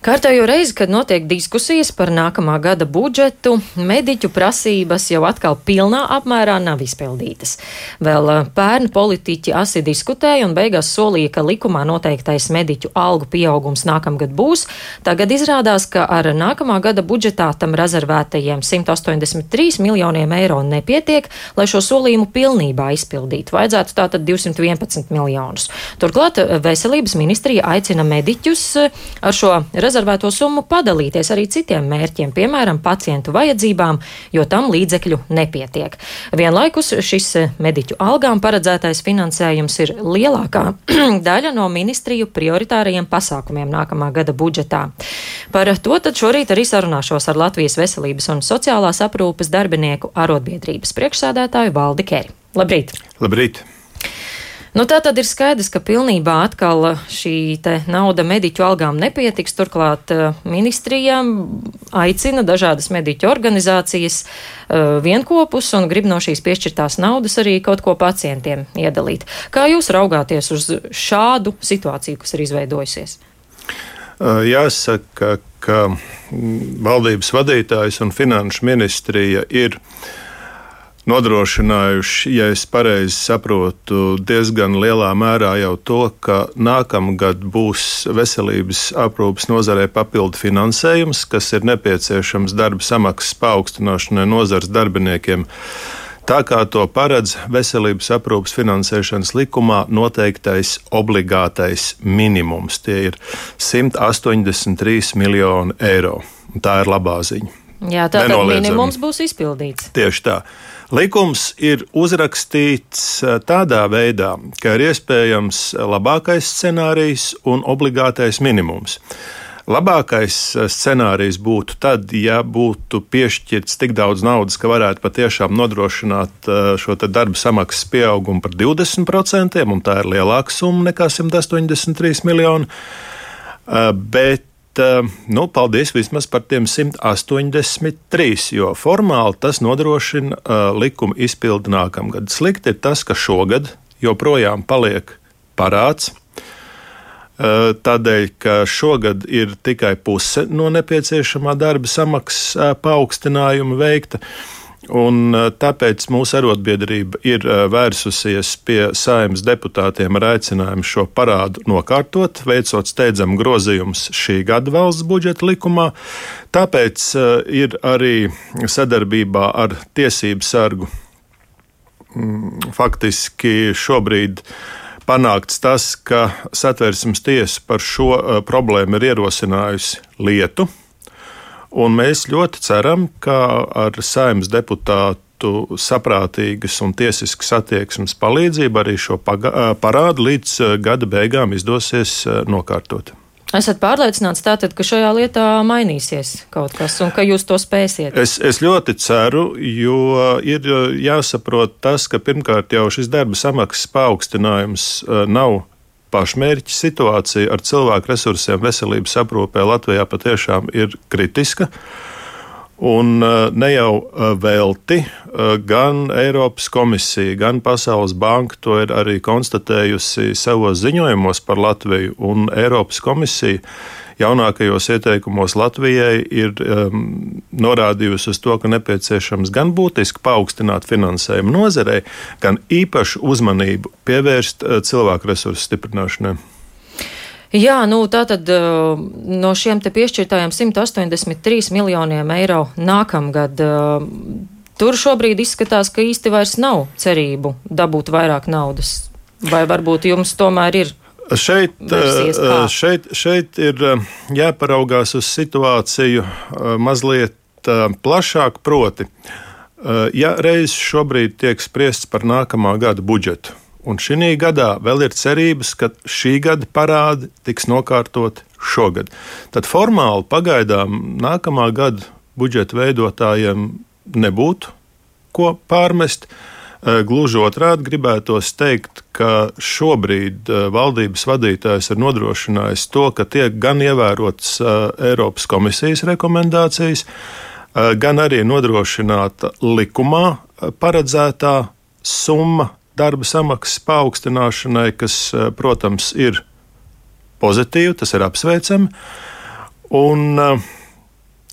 Kārtējo reizi, kad notiek diskusijas par nākamā gada budžetu, mediķu prasības jau atkal pilnā apmērā nav izpildītas. Vēl eh, pērn politiķi asi diskutēja un beigās solīja, ka likumā noteiktais mediķu algu pieaugums nākamgad būs. Tagad izrādās, ka ar nākamā gada budžetā tam rezervētajiem 183 miljoniem eiro nepietiek, lai šo solījumu pilnībā izpildītu. Vajadzētu tātad 211 miljonus. Turklāt eh, veselības ministrija aicina mediķus eh, ar šo rezervētāju rezervēto summu padalīties arī citiem mērķiem, piemēram, pacientu vajadzībām, jo tam līdzekļu nepietiek. Vienlaikus šis mediķu algām paredzētais finansējums ir lielākā daļa no ministriju prioritārajiem pasākumiem nākamā gada budžetā. Par to tad šorīt arī sarunāšos ar Latvijas veselības un sociālās aprūpes darbinieku arotbiedrības priekšsēdētāju Valdi Keri. Labrīt! Labrīt! Nu, tā tad ir skaidrs, ka pilnībā atkal šī nauda mediķu algām nepietiks. Turklāt eh, ministrijām aicina dažādas mediķu organizācijas uh, vienkopus un grib no šīs piešķirtās naudas arī kaut ko pacientiem iedalīt. Kā jūs raugāties uz šādu situāciju, kas ir izveidojusies? Uh, jāsaka, ka valdības vadītājs un finanšu ministrija ir nodrošinājuši, ja es pareizi saprotu, diezgan lielā mērā jau to, ka nākamgad būs veselības aprūpas nozarē papildu finansējums, kas ir nepieciešams darba samaksas paaugstināšanai nozars darbiniekiem. Tā kā to paredz veselības aprūpas finansēšanas likumā noteiktais obligātais minimums. Tie ir 183 miljoni eiro. Tā ir labā ziņa. Jā, tā tad minimums būs izpildīts. Tieši tā. Likums ir uzrakstīts tādā veidā, ka ir iespējams labākais scenārijs un obligātais minimums. Labākais scenārijs būtu tad, ja būtu piešķirts tik daudz naudas, ka varētu patiešām nodrošināt šo darba samaksas pieaugumu par 20%, un tā ir lielāka summa nekā 183 miljoni. Bet nu, paldies vismaz par tiem 183, jo formāli tas nodrošina uh, likuma izpildi nākamgad. Slikti ir tas, ka šogad joprojām paliek parāds. Uh, tādēļ, ka šogad ir tikai puse no nepieciešamā darba samaksas paaugstinājuma veikta. Uh, Un eh, tāpēc mūsu arotbiedrība ir eh, vērsusies pie saimnes deputātiem ar aicinājumu šo parādu nokārtot, veicot steidzamu grozījumus šī gada valsts budžeta likumā. Tāpēc eh, ir arī sadarbībā ar Tiesību sargu mm, faktiski šobrīd panākts tas, ka satversmes tiesa par šo problēmu ir ierosinājusi lietu Un mēs ļoti ceram, ka ar saimnes deputātu saprātīgas un tiesiskas attieksmes palīdzību arī šo parādu līdz gada beigām izdosies nokārtot. Esat pārliecināts tātad, ka šajā lietā mainīsies kaut kas un ka jūs to spēsiet? Es, es ļoti ceru, jo ir jāsaprot tas, ka pirmkārt jau šis darba samaksas paaugstinājums nav pašmērķa situācija ar cilvēku resursiem veselības aprūpē Latvijā patiešām ir kritiska. Un uh, ne jau uh, velti, uh, gan Eiropas komisija, gan Pasaules banka to ir arī konstatējusi savos ziņojumos par Latviju. Un Eiropas komisija jaunākajos ieteikumos Latvijai ir um, norādījusi uz to, ka nepieciešams gan būtiski paaugstināt finansējumu nozarei, gan īpašu uzmanību pievērst cilvēku resursu stiprināšanai. Jā, nu tā tad uh, no šiem te piešķirtājiem 183 miljoniem eiro nākamgad. Uh, tur šobrīd izskatās, ka īsti vairs nav cerību dabūt vairāk naudas. Vai varbūt jums tomēr ir Šeit, eh, šeit, šeit ir eh, jāparaugās uz situāciju eh, mazliet plašāk. Proti, ja reiz šobrīd tiek spriests par nākamā gada budžetu, un šī gadā vēl ir cerības, ka šī gada parādi tiks nokārtot šogad, tad formāli pagaidām nākamā gada budžeta veidotājiem nebūtu ko pārmest. Eh, gluži otrādi gribētos teikt, ka šobrīd eh, valdības vadītājs ir nodrošinājis to, ka tiek gan ievērotas eh, Eiropas komisijas rekomendācijas, gan arī nodrošināta likumā paredzētā summa darba samaksas paaugstināšanai, kas, protams, ir pozitīva, tas ir apsveicami. Un uh,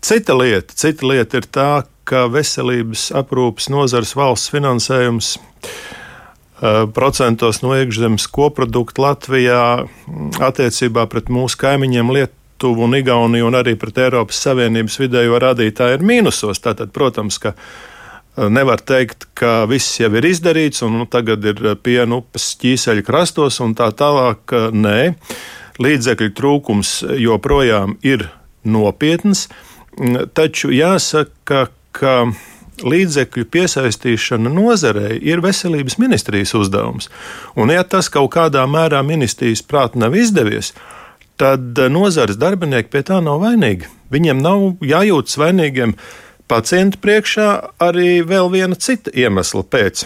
cita lieta, cita lieta ir tā, ka veselības aprūpas nozars valsts finansējums uh, procentos no iekšzemes koprodukta Latvijā mm, attiecībā pret mūsu kaimiņiem Lietuvu un Igauniju un arī pret Eiropas Savienības vidējo rādītāju ir mīnusos. Tātad, protams, ka uh, nevar teikt, ka viss jau ir izdarīts un nu, tagad ir piena upes ķīseļa krastos un tā tālāk. Nē līdzekļu trūkums joprojām ir nopietns, taču jāsaka, ka līdzekļu piesaistīšana nozarei ir veselības ministrijas uzdevums. Un, ja tas kaut kādā mērā ministrijas prātā nav izdevies, tad nozares darbinieki pie tā nav vainīgi. Viņiem nav jājūtas vainīgiem pacientu priekšā arī vēl viena cita iemesla pēc.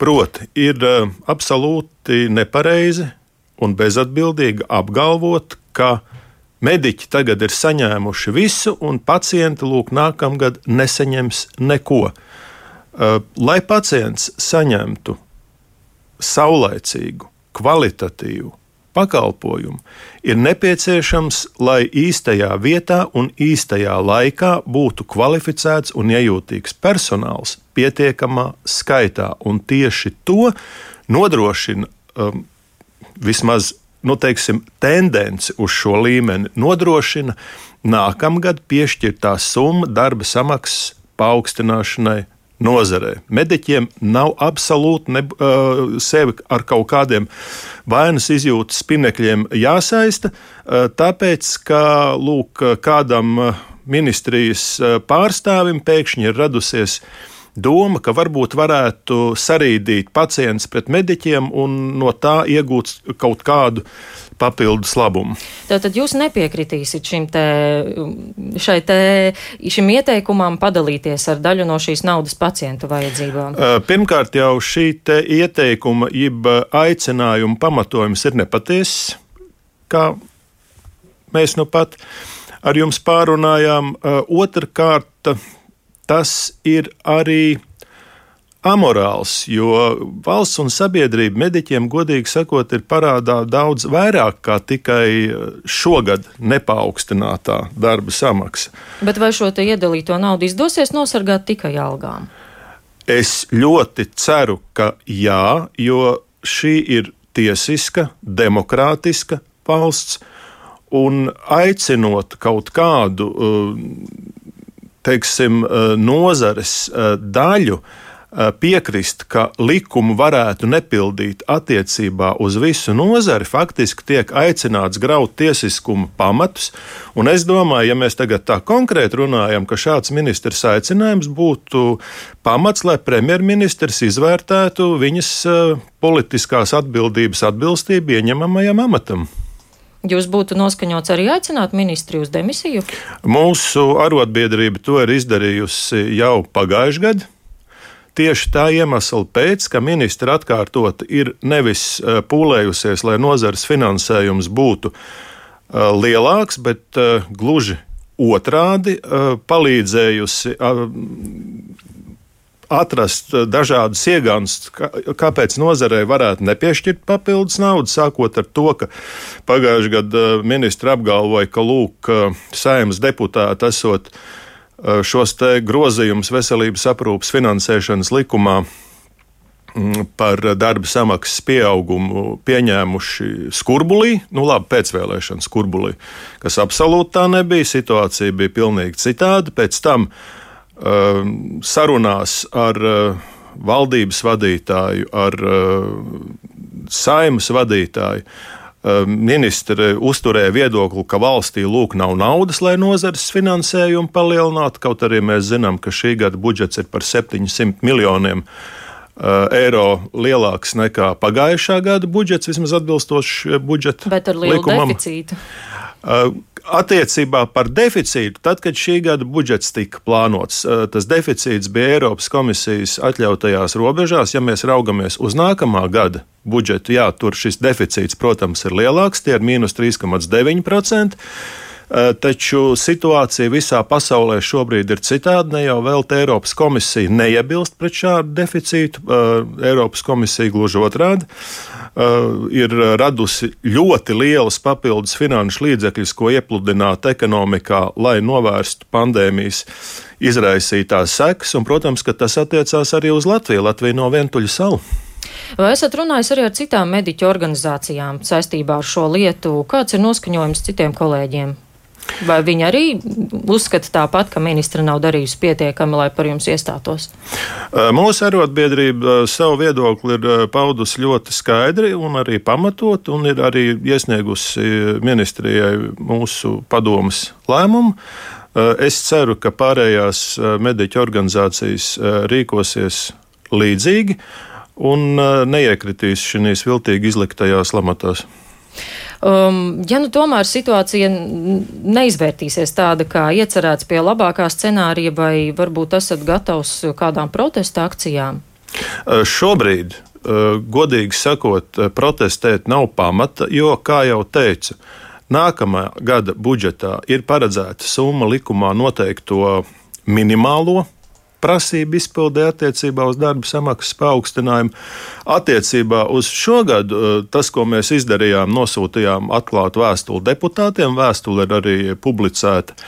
Proti, ir uh, absolūti nepareizi un bezatbildīgi apgalvot, ka mediķi tagad ir saņēmuši visu, un pacienti lūk nākamgad nesaņems neko. Uh, lai pacients saņemtu saulaicīgu, kvalitatīvu pakalpojumu, ir nepieciešams, lai īstajā vietā un īstajā laikā būtu kvalificēts un iejūtīgs personāls pietiekamā skaitā, un tieši to nodrošina um, vismaz nu, teiksim, tendence uz šo līmeni nodrošina nākamgad piešķirtā summa darba samaksas paaugstināšanai nozarē. Mediķiem nav absolūti ne, uh, sevi ar kaut kādiem vainas izjūtas spinekļiem jāsaista, uh, tāpēc, ka lūk, kādam ministrijas pārstāvim pēkšņi ir radusies uh, doma, ka varbūt varētu sarīdīt pacients pret mediķiem un no tā iegūt kaut kādu papildus labumu. Tātad jūs nepiekritīsiet šim, te, šai te, šim ieteikumam padalīties ar daļu no šīs naudas pacientu vajadzībām? Pirmkārt, jau šī ieteikuma, jeb aicinājuma pamatojums ir nepatiesis, kā mēs nu pat ar jums pārunājām. Otrakārt, tas ir arī amorāls, jo valsts un sabiedrība mediķiem, godīgi sakot, ir parādā daudz vairāk kā tikai šogad nepaukstinātā darba samaksa. Bet vai šo iedalīto naudu izdosies nosargāt tikai algām? Es ļoti ceru, ka jā, jo šī ir tiesiska, demokrātiska valsts, un aicinot kaut kādu uh, teiksim, eh, nozares eh, daļu eh, piekrist, ka likumu varētu nepildīt attiecībā uz visu nozari, faktiski tiek aicināts graut tiesiskuma pamatus. Un es domāju, ja mēs tagad tā konkrēti runājam, ka šāds ministrs aicinājums būtu pamats, lai premjerministrs izvērtētu viņas politiskās atbildības atbilstību ieņemamajam amatam. Jūs būtu noskaņots arī aicināt ministri uz demisiju? Mūsu arotbiedrība to ir izdarījusi jau pagājušajā gadā. Tieši tā iemesla pēc, ka ministra atkārtot ir nevis eh, pūlējusies, lai nozares finansējums būtu eh, lielāks, bet eh, gluži otrādi palīdzējusi atrast eh, dažādus iegānus, kāpēc nozarei varētu nepiešķirt papildus naudu, sākot ar to, ka pagājušajā gadā eh, ministra apgalvoja, ka lūk, eh, saimnes deputāti esot šos grozījumus veselības aprūpas finansēšanas likumā mm, par darba samaksas pieaugumu pieņēmuši skurbulī, nu labi, pēcvēlēšana skurbulī, kas absolūti tā nebija. Situācija bija pilnīgi citāda. Pēc tam uh, sarunās ar eh, valdības vadītāju, ar eh, saimas vadītāju. Ehm, ministri uzturēja viedokli, ka valstī lūk nav naudas, lai nozares finansējumu palielinātu, kaut arī mēs zinām, ka šī gada budžets ir par 700 miljoniem eh, eiro lielāks nekā pagājušā gada budžets, vismaz atbilstoši budžeta Bet ar lielu likumam. deficītu. Attiecībā par deficītu, tad, kad šī gada budžets tika plānots, eh, tas deficīts bija Eiropas komisijas atļautajās robežās. Ja mēs raugamies uz nākamā gada budžetu, jā, tur šis deficīts, protams, ir lielāks, tie ir mīnus 3,9%. Taču situācija visā pasaulē šobrīd ir citāda. Ne jau vēl te Eiropas komisija neiebilst pret šādu deficītu, Eiropas komisija gluži otrādi. Uh, ir radusi ļoti lielus papildus finanšu līdzekļus, ko iepludināt ekonomikā, lai novērstu pandēmijas izraisītās sekas. Un, protams, ka tas attiecās arī uz Latviju. Latvija no vientuļa salu. Vai esat runājis arī ar citām mediķu organizācijām saistībā ar šo lietu? Kāds ir noskaņojums citiem kolēģiem? Vai viņi arī uzskata tāpat, ka ministra nav darījusi pietiekami, lai par jums iestātos? Mūsu arotbiedrība savu viedokli ir paudusi ļoti skaidri un arī pamatot, un ir arī iesniegusi ministrijai mūsu padomas lēmumu. Es ceru, ka pārējās mediķu organizācijas rīkosies līdzīgi un neiekritīs šīs viltīgi izliktajās lamatās. Um, ja nu tomēr situācija neizvērtīsies tāda, kā iecerēts pie labākā scenārija, vai varbūt esat gatavs kādām protesta akcijām? Uh, šobrīd, uh, godīgi sakot, uh, protestēt nav pamata, jo, kā jau teicu, nākamā gada budžetā ir paredzēta summa likumā noteikto minimālo prasību izpildē attiecībā uz darba samaksas paaugstinājumu. Attiecībā uz šo gadu eh, tas, ko mēs izdarījām, nosūtījām atklātu vēstuli deputātiem. Vēstule ir arī publicēta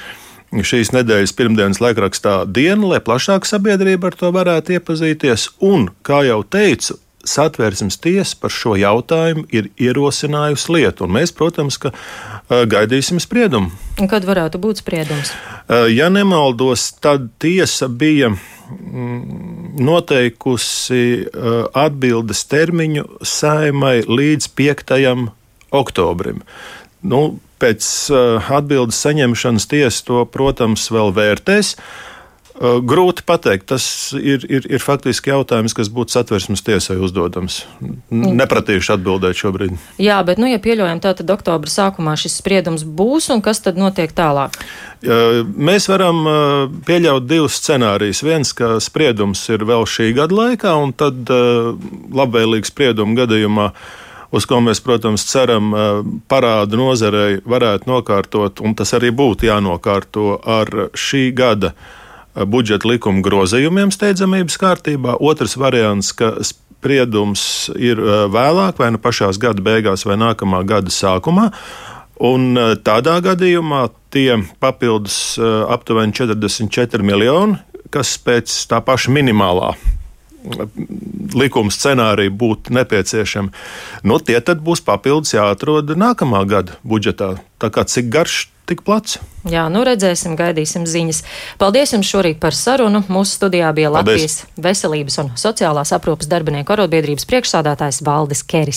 šīs nedēļas pirmdienas laikrakstā diena, lai plašāka sabiedrība ar to varētu iepazīties. Un, kā jau teicu, satversmes tiesa par šo jautājumu ir ierosinājusi lietu, un mēs, protams, ka eh, gaidīsim spriedumu. Un kad varētu būt spriedums? Eh, ja nemaldos, tad tiesa bija mm, noteikusi eh, atbildes termiņu saimai līdz 5. oktobrim. Nu, pēc atbildes saņemšanas tiesa to, protams, vēl vērtēs. Uh, Grūti pateikt. Tas ir, ir, ir faktiski jautājums, kas būtu satversmes tiesai uzdodams. Nepratīšu atbildēt šobrīd. Jā, bet, nu, ja pieļaujam, tā tad oktobra sākumā šis spriedums būs, un kas tad notiek tālāk? Mēs varam pieļaut divus scenārijus. Viens, ka spriedums ir vēl šī gada laikā, un tad labvēlīgs sprieduma gadījumā uz ko mēs, protams, ceram, parādu nozarei varētu nokārtot, un tas arī būtu jānokārto ar šī gada budžeta likuma grozījumiem steidzamības kārtībā. Otrs variants, ka spriedums ir vēlāk, vai nu pašās gada beigās, vai nākamā gada sākumā. Un tādā gadījumā tie papildus aptuveni 44 miljoni, kas pēc tā paša minimālā likuma scenārija būtu nepieciešami, nu, tie tad būs papildus jāatrod nākamā gada budžetā. Tā kā cik garš tik plats. Jā, nu redzēsim, gaidīsim ziņas. Paldies jums šorīt par sarunu. Mūsu studijā bija Paldies. Latvijas veselības un sociālās aprūpas darbinieku arotbiedrības priekšsādātājs Valdis Keris.